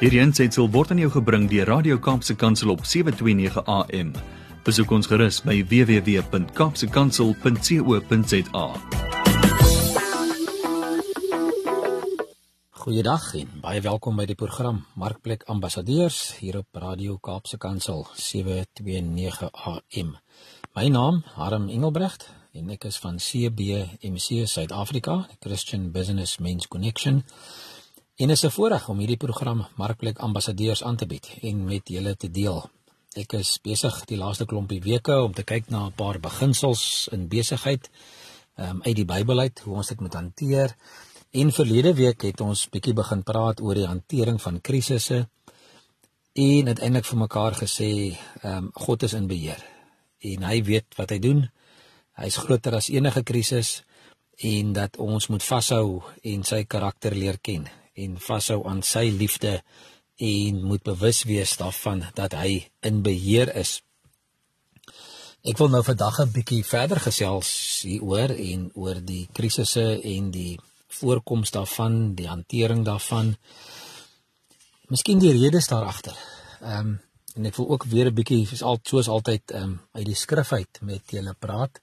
Hierdie aanseit word aan jou gebring deur Radio Kaapse Kansel op 7:29 AM. Besoek ons gerus by www.kapsekansel.co.za. Goeiedag en baie welkom by die program Markplek Ambassadeurs hier op Radio Kaapse Kansel 729 AM. My naam Harm Engelbrecht en ek is van CBMC Suid-Afrika, Christian Business Men's Connection. En is 'n voorreg om hierdie program Markplek Ambassadeurs aan te bied en met julle te deel. Ek is besig die laaste klompie weke om te kyk na 'n paar beginsels in besigheid um, uit die Bybel uit hoe ons dit moet hanteer. En verlede week het ons bietjie begin praat oor die hantering van krisisse en uiteindelik vir mekaar gesê, ehm um, God is in beheer en hy weet wat hy doen. Hy's groter as enige krisis en dat ons moet vashou en sy karakter leer ken en vashou aan sy liefde en moet bewus wees daarvan dat hy in beheer is. Ek wil nou vandag 'n bietjie verder gesels hieroor en oor die krisisse en die voorkoms daarvan, die hantering daarvan. Miskien die redes daar agter. Ehm um, en ek wil ook weer 'n bietjie soos al soos altyd ehm um, uit die skrif uit met julle praat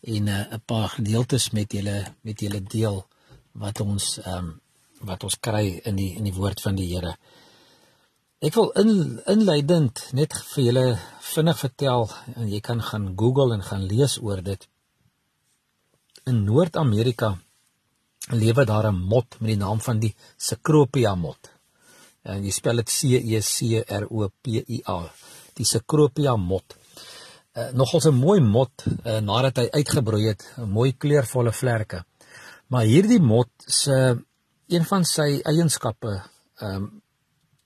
en eh, 'n uh, paar gedeeltes met julle met julle deel wat ons ehm um, wat ons kry in die in die woord van die Here. Ek wil in inleidend net vir julle vinnig vertel en jy kan gaan Google en gaan lees oor dit. In Noord-Amerika lewe daar 'n mot met die naam van die Cecropia mot. En jy spel dit C E C R O P I A. Die Cecropia mot. Uh, nogals 'n mooi mot uh, nadat hy uitgebroei het, mooi kleurvolle vlerke. Maar hierdie mot se een van sy eienskappe ehm um,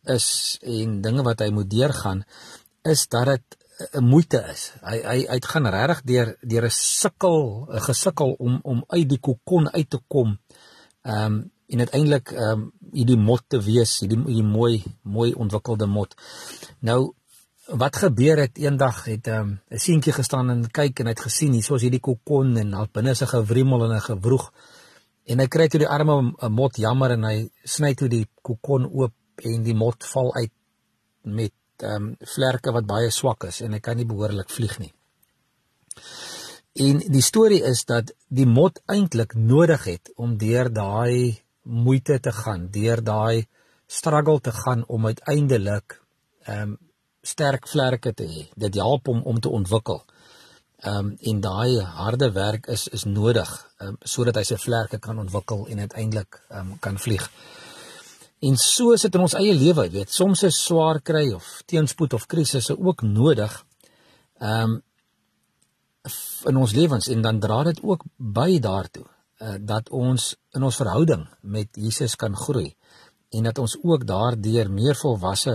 is en dinge wat hy moet deurgaan is dat dit 'n moeite is. Hy hy hy gaan regtig deur deur 'n sukkel, 'n gesukkel om om uit die kokon uit te kom. Ehm um, en uiteindelik ehm um, hierdie mot te wees, hierdie hierdie mooi mooi ontwikkelde mot. Nou wat gebeur het eendag het 'n um, 'n seentjie gestaan en kyk en hy het gesien hier soos hierdie kokon en al binne se gewrimmel en 'n gewroeg en hy kry toe die arme 'n mot jammer en hy sny toe die kokon oop en die mot val uit met ehm um, vlerke wat baie swak is en hy kan nie behoorlik vlieg nie. En die storie is dat die mot eintlik nodig het om deur daai moeite te gaan, deur daai struggle te gaan om uiteindelik ehm um, sterk vlerke te hê. Dit help hom om te ontwikkel. Ehm um, en daai harde werk is is nodig um, sodat hy sy vlerke kan ontwikkel en uiteindelik um, kan vlieg. En so is dit in ons eie lewe, weet, soms is swaar kry of teenspoed of krisisse ook nodig. Ehm um, in ons lewens en dan dra dit ook by daartoe uh, dat ons in ons verhouding met Jesus kan groei en dat ons ook daardeur meer volwasse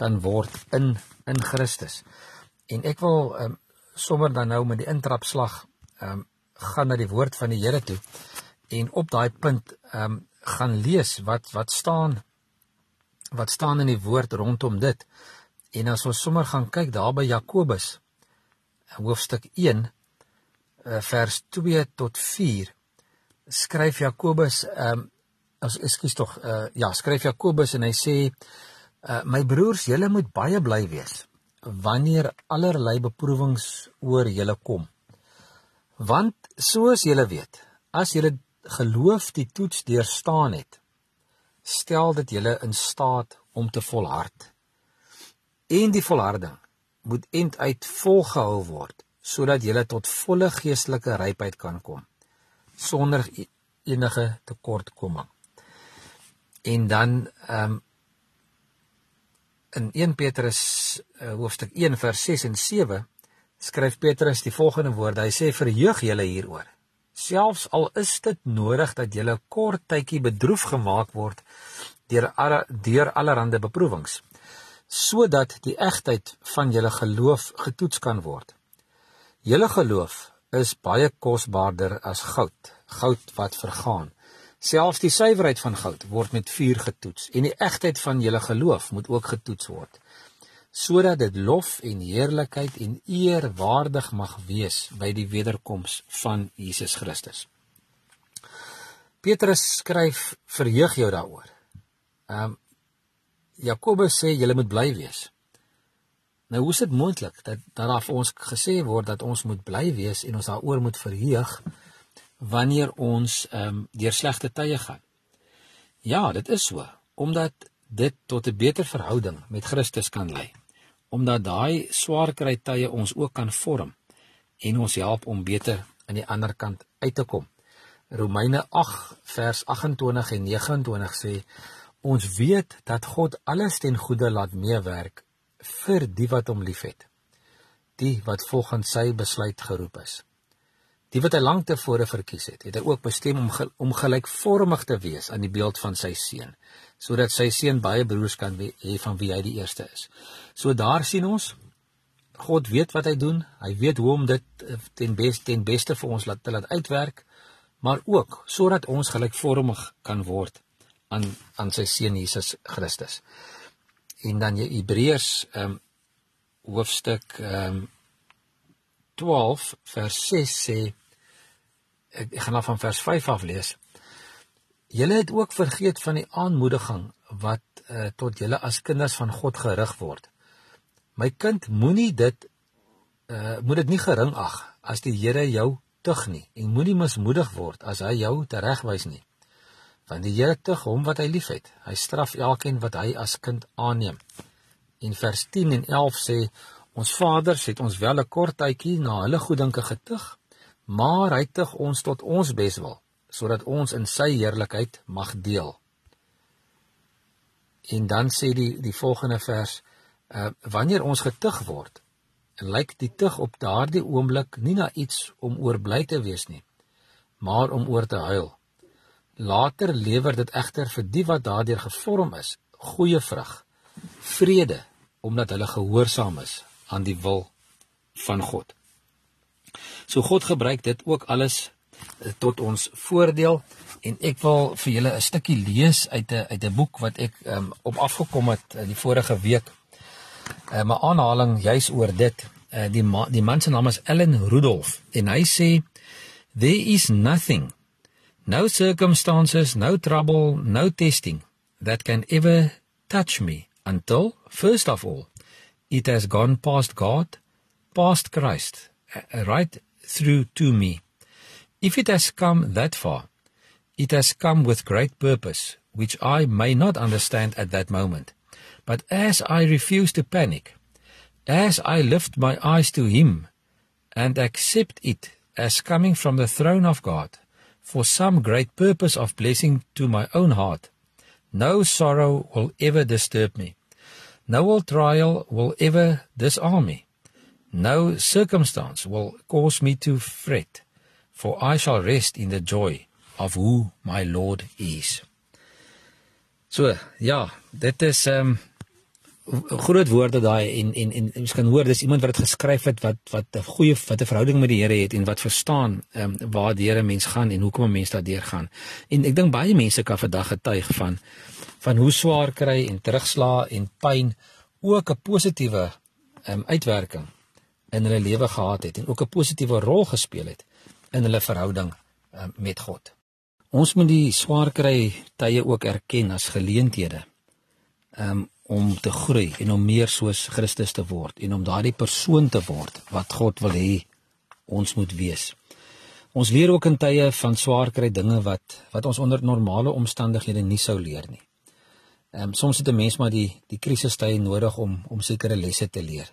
kan word in in Christus. En ek wil um, sommer dan nou met die intrapslag ehm um, gaan na die woord van die Here toe en op daai punt ehm um, gaan lees wat wat staan wat staan in die woord rondom dit. En as ons sommer gaan kyk daar by Jakobus hoofstuk 1 eh, vers 2 tot 4 skryf Jakobus ehm um, as ekskuus tog uh, ja skryf Jakobus en hy sê uh, my broers julle moet baie bly wees wanneer allerlei beproewings oor julle kom. Want soos julle weet, as julle geloof die toets deurstaan het, stel dit julle in staat om te volhard. En die volharding moet end uit volgehou word sodat julle tot volle geestelike rypheid kan kom sonder e-, enige tekortkoming. En dan ehm um, in 1 Petrus uh, hoofstuk 1 vers 6 en 7 skryf Petrus die volgende woorde. Hy sê verheug julle hieroor. Selfs al is dit nodig dat julle kort tydjie bedroef gemaak word deur deur allerlei beproewings sodat die egtheid van julle geloof getoets kan word. Julle geloof is baie kosbaarder as goud, goud wat vergaan. Selfs die suiwerheid van goud word met vuur getoets en die egtheid van julle geloof moet ook getoets word sodat dit lof en heerlikheid en eer waardig mag wees by die wederkoms van Jesus Christus. Petrus skryf verheug jou daaroor. Ehm um, Jakobus sê julle moet bly wees. Nou hoe is dit moontlik dat dat daar vir ons gesê word dat ons moet bly wees en ons daaroor moet verheug wanneer ons ehm um, deur slegte tye gaan? Ja, dit is so, omdat dit tot 'n beter verhouding met Christus kan lei. Omdat daai swaar kry tye ons ook kan vorm en ons help om beter aan die ander kant uit te kom. Romeine 8 vers 28 en 29 sê ons weet dat God alles ten goeie laat meewerk vir die wat hom liefhet. Die wat volgens sy besluit geroep is. Die wat hy lank tevore verkies het, het hy ook bestem om ge, om gelykvormig te wees aan die beeld van sy seun, sodat sy seun baie broers kan hê van wie hy die eerste is. So daar sien ons God weet wat hy doen. Hy weet hoe om dit eh, ten beste ten beste vir ons laat te laat uitwerk, maar ook sodat ons gelykvormig kan word aan aan sy seun Jesus Christus. En dan jy Hebreërs ehm um, hoofstuk ehm um, 12 vers 6 sê ek, ek gaan af van vers 5 af lees. Julle het ook vergeet van die aanmoediging wat uh, tot julle as kinders van God gerig word. My kind, moenie dit uh moet dit nie gering ag as die Here jou tug nie en moenie mismoedig word as hy jou teregwys nie. Want die Here tug hom wat hy liefhet. Hy straf elkeen wat hy as kind aanneem. In vers 10 en 11 sê ons vaders het ons wel 'n kort tydjie na hulle goeddinke getug maar hy tug ons tot ons beswil sodat ons in sy heerlikheid mag deel. En dan sê die die volgende vers uh wanneer ons getug word lyk die tug op daardie oomblik nie na iets om oor bly te wees nie maar om oor te huil. Later lewer dit egter vir die wat daardeur gevorm is goeie vrug vrede omdat hulle gehoorsaam is aan die wil van God. So God gebruik dit ook alles eh, tot ons voordeel en ek wil vir julle 'n stukkie lees uit 'n uit 'n boek wat ek um, op afgekom het uh, die vorige week. 'n uh, 'n aanhaling juis oor dit. Uh, die ma die man se naam is Ellen Rudolph en hy sê there is nothing no circumstances no trouble no testing that can ever touch me until first of all it has gone past God past Christ Uh, right through to me. If it has come that far, it has come with great purpose, which I may not understand at that moment. But as I refuse to panic, as I lift my eyes to Him and accept it as coming from the throne of God for some great purpose of blessing to my own heart, no sorrow will ever disturb me. No trial will ever disarm me. No circumstance will cause me to fret, for I shall rest in the joy of who my Lord is. So, ja, dit is ehm um, groot woorde daai en en en jy kan hoor dis iemand wat dit geskryf het wat wat 'n goeie wat 'n verhouding met die Here het en wat verstaan ehm um, waar die Here mens gaan en hoekom 'n mens daardeur gaan. En ek dink baie mense kan vandag getuig van van hoe swaar kry en terugslag en pyn ook 'n positiewe ehm um, uitwerking in hulle lewe gehad het en ook 'n positiewe rol gespeel het in hulle verhouding um, met God. Ons moet die swaar kry tye ook erken as geleenthede um, om te groei en om meer soos Christus te word en om daardie persoon te word wat God wil hê ons moet wees. Ons leer ook in tye van swaar kry dinge wat wat ons onder normale omstandighede nie sou leer nie. Ehm um, soms het 'n mens maar die die krisistye nodig om om sekere lesse te leer.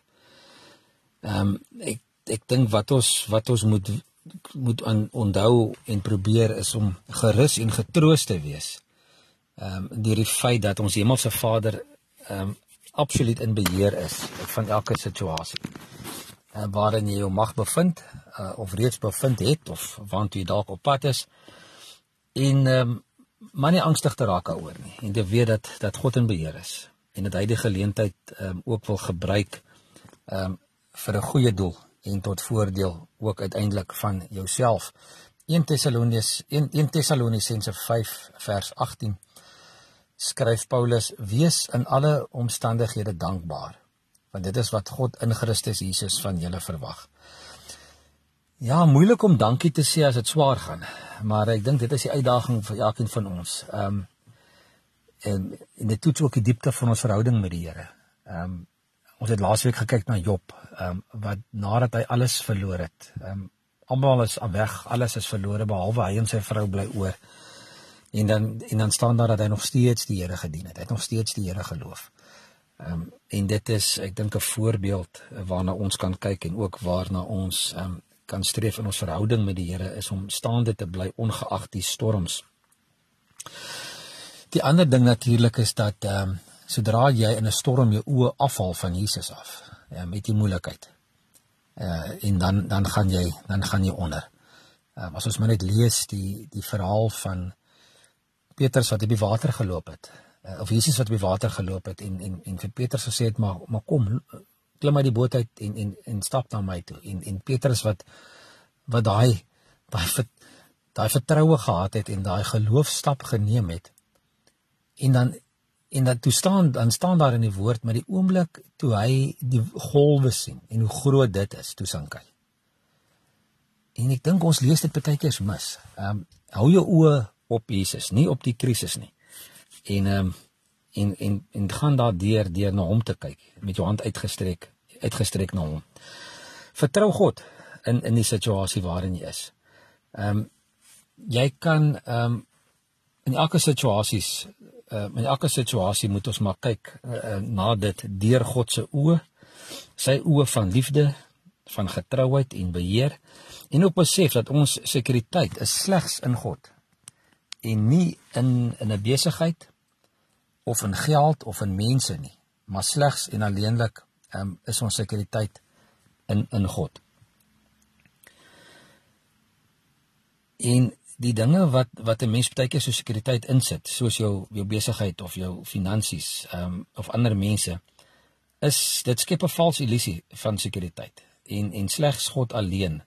Ehm um, ek ek dink wat ons wat ons moet moet aan onthou en probeer is om gerus en getroos te wees. Ehm um, deur die feit dat ons Hemelse Vader ehm um, absoluut in beheer is van elke situasie. En uh, waarin jy jou mag bevind uh, of reeds bevind het of waant jy dalk op pad is en ehm um, maar nie angstig te raak daaroor nie en te weet dat dat God in beheer is en dat hy die geleentheid ehm um, ook wil gebruik ehm um, vir 'n goeie doel en tot voordeel ook uiteindelik van jouself. 1 Tessaloniërs 1, 1 Tessalonisense 5 vers 18 skryf Paulus: "Wees in alle omstandighede dankbaar, want dit is wat God in Christus Jesus van julle verwag." Ja, moeilik om dankie te sê as dit swaar gaan, maar ek dink dit is die uitdaging vir elkeen van ons. Ehm um, en, en dit toets ook die diepte van ons verhouding met die Here. Ehm um, ons het laasweek gekyk na Job, ehm um, wat nadat hy alles verloor het, ehm um, almal is weg, alles is verlore behalwe hy en sy vrou bly oor. En dan en dan staan daar dat hy nog steeds die Here gedien het. Hy het nog steeds die Here geloof. Ehm um, en dit is ek dink 'n voorbeeld waarna ons kan kyk en ook waarna ons ehm um, kan streef in ons verhouding met die Here is om staande te bly ongeag die storms. Die ander ding natuurlik is dat ehm um, sodra jy in 'n storm jou oë afhaal van Jesus af, ja, met die moeilikheid. Uh en dan dan gaan jy dan gaan jy onder. Um, as ons maar net lees die die verhaal van Petrus wat op die water geloop het. Uh, of Jesus wat op die water geloop het en en en vir Petrus gesê het maar maar kom klim uit die boot uit en en en stap na my toe. En en Petrus wat wat daai daai daai vertroue gehad het en daai geloofstap geneem het. En dan en dan toe staan dan staan daar in die woord met die oomblik toe hy die golwe sien en hoe groot dit is, toe sink hy. En ek dink ons lees dit baie keer mis. Ehm um, hou jou oë op Jesus, nie op die krisis nie. En ehm um, en en en gaan daar deur deur na hom te kyk met jou hand uitgestrek uitgestrek na hom. Vertrou God in in die situasie waarin jy is. Ehm um, jy kan ehm um, in elke situasies uh, in elke situasie moet ons maar kyk uh, na dit deur God se oë, sy oë van liefde, van getrouheid en beheer en ook besef dat ons sekuriteit is slegs in God en nie in in 'n besigheid of in geld of in mense nie, maar slegs en alleenlik um, is ons sekuriteit in in God. En die dinge wat wat 'n mens baie keer so sekuriteit insit, soos jou jou besigheid of jou finansies, ehm um, of ander mense, is dit skep 'n valse illusie van sekuriteit. En en slegs God alleen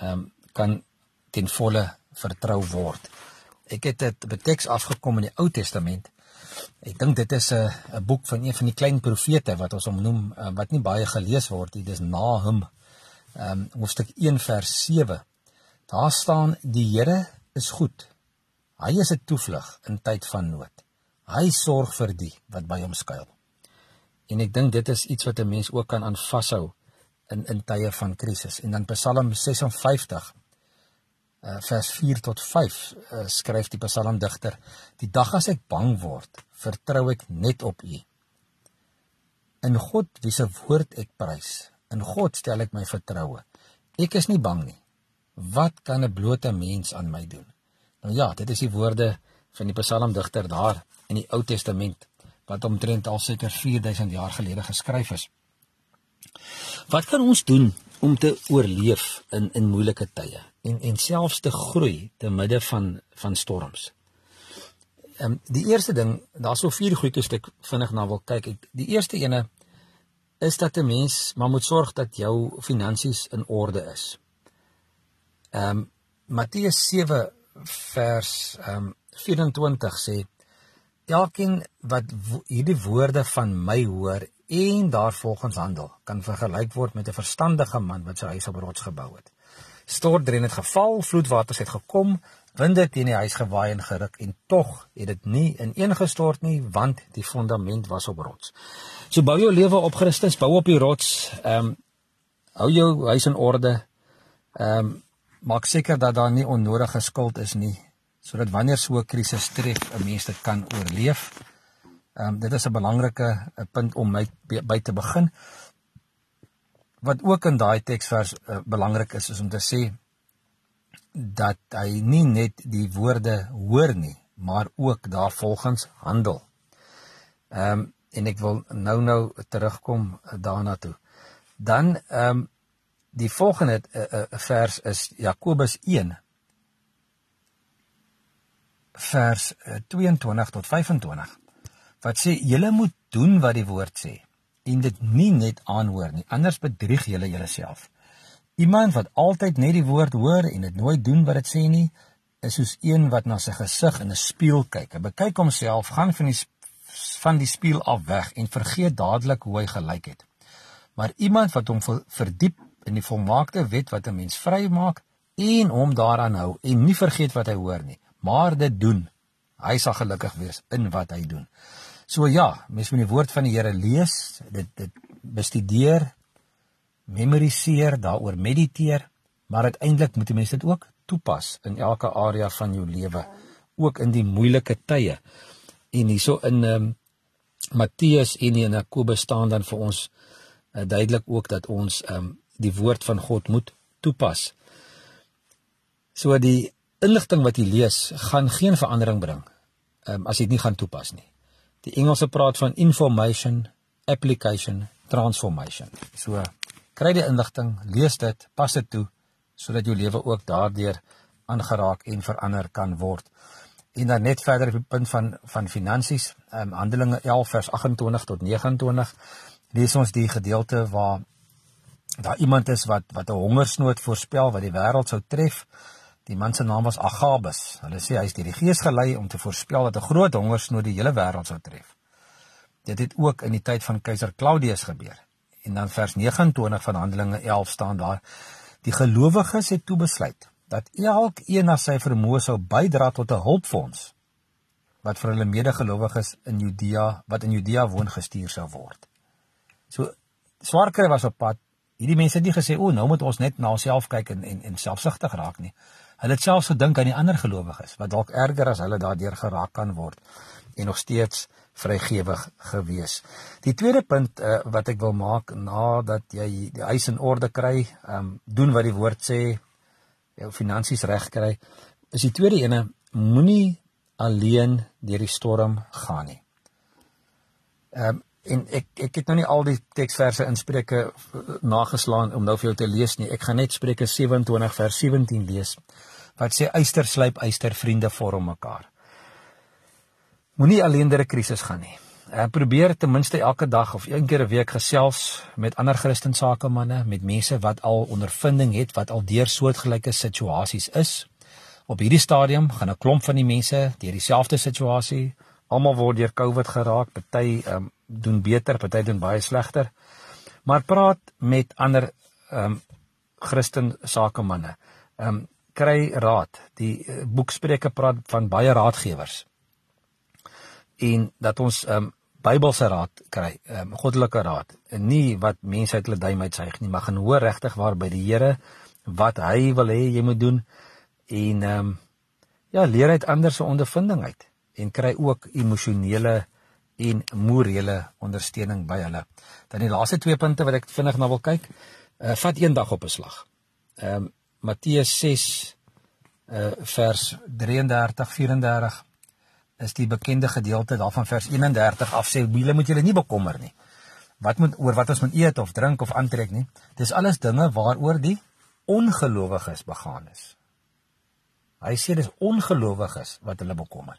ehm um, kan ten volle vertrou word. Ek het dit beteks afgekom in die Ou Testament. Ek dink dit is 'n 'n boek van een van die klein profete wat ons hom noem uh, wat nie baie gelees word nie. Dis Nahum. Ehm um, hoofstuk 1 vers 7. Daar staan die Here is goed. Hy is 'n toevlug in tyd van nood. Hy sorg vir die wat by hom skuil. En ek dink dit is iets wat 'n mens ook kan aan vashou in in tye van krisis. En dan Psalm 56 uh, vers 4 tot 5 uh, skryf die psalmdigter: Die dag as ek bang word, vertrou ek net op U. In God wie se woord ek prys, in God stel ek my vertroue. Ek is nie bang nie. Wat kan 'n blote mens aan my doen? Nou ja, dit is die woorde van die psalmdigter daar in die Ou Testament wat omtrent al seker 4000 jaar gelede geskryf is. Wat kan ons doen om te oorleef in in moeilike tye? en en selfs te groei te midde van van storms. Ehm um, die eerste ding, daar's so vier goedjies wat ek vinnig na wil kyk. Die eerste ene is dat 'n mens maar moet sorg dat jou finansies in orde is. Ehm um, Matteus 7 vers ehm um, 24 sê elkeen wat wo hierdie woorde van my hoor en daarvolgens handel kan vergelyk word met 'n verstandige man wat sy huis op rots gebou het stortreën het geval, vloedwaters het gekom, winde het teen die huis gewaai en geruk en tog het dit nie ineengestort nie want die fondament was op rots. So bou jou lewe op Christus, bou op die rots. Ehm um, hou jou huis in orde. Ehm um, maak seker dat daar nie onnodige skuld is nie sodat wanneer so 'n krisis tref, 'n mens dit kan oorleef. Ehm um, dit is 'n belangrike punt om my by te begin wat ook in daai teksvers uh, belangrik is is om te sê dat hy nie net die woorde hoor nie, maar ook daarvolgens handel. Ehm um, en ek wil nou nou terugkom uh, daarna toe. Dan ehm um, die volgende uh, uh, vers is Jakobus 1 vers uh, 22 tot 25 wat sê julle moet doen wat die woord sê en dit nie net aanhoor nie, anders bedrieg julle julleself. Iemand wat altyd net die woord hoor en dit nooit doen wat dit sê nie, is soos een wat na sy gesig in 'n spieël kyk. Hy bekyk homself, gaan van die van die spieël af weg en vergeet dadelik hoe hy gelyk het. Maar iemand wat hom verdiep in die volmaakte wet wat 'n mens vry maak en hom daaraan hou en nie vergeet wat hy hoor nie, maar dit doen, Hy sal gelukkig wees in wat hy doen. So ja, mens moet die woord van die Here lees, dit dit bestudeer, memoriseer, daaroor mediteer, maar uiteindelik moet jy mens dit ook toepas in elke area van jou lewe, ook in die moeilike tye. En hierso in ehm um, Matteus en in Jakobus staan dan vir ons uh, duidelik ook dat ons ehm um, die woord van God moet toepas. So die inligting wat jy lees gaan geen verandering bring ehm um, as jy dit nie gaan toepas nie. Die Engelse praat van information application transformation. So kry die inligting, lees dit, pas dit toe sodat jou lewe ook daardeur aangeraak en verander kan word. En dan net verder op die punt van van finansies, ehm um, Handelinge 11 vers 28 tot 29 lees ons die gedeelte waar daar iemand is wat wat 'n hongersnood voorspel wat die wêreld sou tref. Die man se naam was Agabus. Hulle sê hy is deur die Gees gelei om te voorspel dat 'n groot hongersnood die hele wêreld sou tref. Dit het ook in die tyd van keiser Claudius gebeur. En dan vers 29 van Handelinge 11 staan daar: Die gelowiges het toe besluit dat elkeen na sy vermoë sou bydra tot 'n hulpfonds wat vir hulle medegelowiges in Judea wat in Judea woon gestuur sou word. So swaar kry was op pad. Hierdie mense het nie gesê o, nou moet ons net na onsself kyk en en, en selfsugtig raak nie. Hulle het selfs gedink aan die ander gelowiges wat dalk erger as hulle daardeur geraak kan word en nog steeds vrygewig gewees. Die tweede punt uh, wat ek wil maak nadat jy die huis in orde kry, ehm um, doen wat die woord sê, jou finansies reg kry, is die tweede ene moenie alleen deur die storm gaan nie. Ehm um, en ek ek het nou nie al die teksverse in Spreuke nageslaan om nou vir jou te lees nie. Ek gaan net Spreuke 27 vers 17 lees wat sê eyster slyp eyster vriende vorm mekaar. Moenie alleen deur 'n krisis gaan nie. Ek probeer ten minste elke dag of een keer 'n week gesels met ander Christen sakemanne, met mense wat al ondervinding het wat al deur soortgelyke situasies is. Op hierdie stadium gaan 'n klomp van die mense deur dieselfde situasie. Almal word deur COVID geraak, party um, doen beter, party doen baie slegter. Maar praat met ander um, Christen sakemanne. Ehm um, kry raad. Die uh, boekspreuke praat van baie raadgewers en dat ons ehm um, Bybelse raad kry, ehm um, goddelike raad, en nie wat mense uit hulle duim uitsuig nie, maar gaan hoor regtig waar by die Here wat hy wil hê jy moet doen en ehm um, ja, leer uit ander se ondervinding uit en kry ook emosionele en morele ondersteuning by hulle. Dan die laaste twee punte wat ek vinnig na wil kyk, uh, vat een dag op 'n slag. Ehm um, Matteus 6 uh eh, vers 33 34 is die bekende gedeelte daarvan vers 31 af sê wiele moet julle nie bekommer nie. Wat moet oor wat ons moet eet of drink of aantrek nie. Dis alles dinge waaroor die ongelowiges begaan is. Hy sê dis ongelowiges wat hulle bekommer.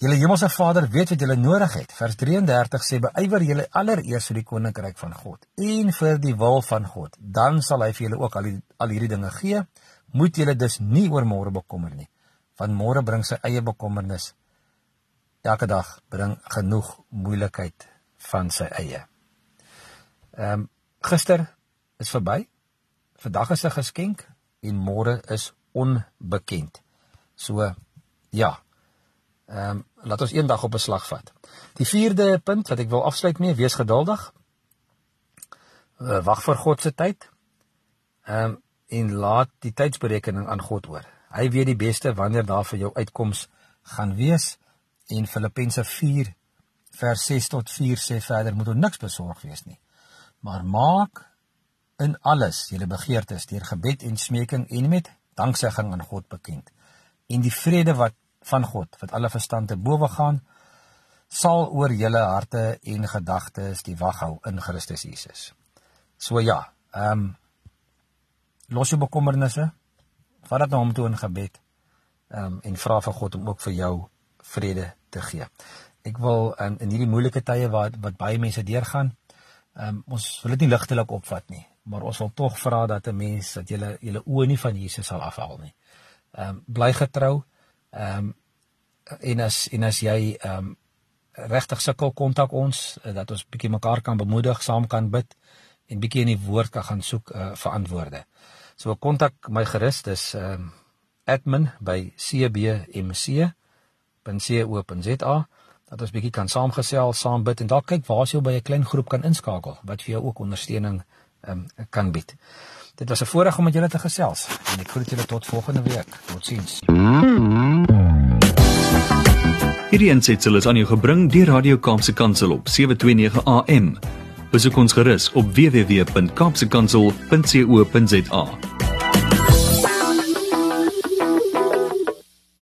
Julle hemelse Vader weet wat julle nodig het. Vers 33 sê beywer julle allereers vir die koninkryk van God en vir die wil van God. Dan sal hy vir julle ook al die, al hierdie dinge gee. Moet julle dus nie oor môre bekommer nie want môre bring sy eie bekommernis. Elke dag bring genoeg moeilikheid van sy eie. Ehm um, gister is verby. Vandag is 'n geskenk en môre is onbekend. So ja. Ehm um, laat ons eendag op 'n slag vat. Die vierde punt wat ek wil afsluit mee, wees geduldig. Uh, wag vir God se tyd. Ehm um, en laat die tydsberekening aan God oor. Hy weet die beste wanneer daar vir jou uitkoms gaan wees en Filippense 4 vers 6 tot 4 sê verder moet ons niks besorg wees nie. Maar maak in alles julle begeertes deur gebed en smeking en met danksegging aan God bekend. En die vrede wat van God wat alle verstand te bowe gaan sal oor julle harte en gedagtes die wag hou in Christus Jesus. So ja, ehm um, los jou bekommernisse vat dit na hom toe in gebed. Ehm um, en vra vir God om ook vir jou vrede te gee. Ek wil in in hierdie moeilike tye wat wat baie mense deurgaan, ehm um, ons wil dit nie ligtelik opvat nie, maar ons wil tog vra dat 'n mens dat jy julle oë nie van Jesus sal afhaal nie. Ehm um, bly getrou. Ehm um, en as en as jy ehm um, regtig sukkel kontak ons dat ons bietjie mekaar kan bemoedig, saam kan bid en bietjie in die woord kan gaan soek uh, vir antwoorde. So kontak my gerus dis ehm um, admin by cbmc www.rsg.co.za dat ons bietjie kan saamgesels, saam bid en dalk kyk waar jy by 'n klein groep kan inskakel wat vir jou ook ondersteuning um, kan bied. Dit was 'n voorreg om met julle te gesels en ek groet julle tot volgende week. Totsiens. Hierdie ensitsel is aan jou gebring deur Radio Kaapse Kansel op 729 AM. Besoek ons gerus op www.kaapsekansel.co.za.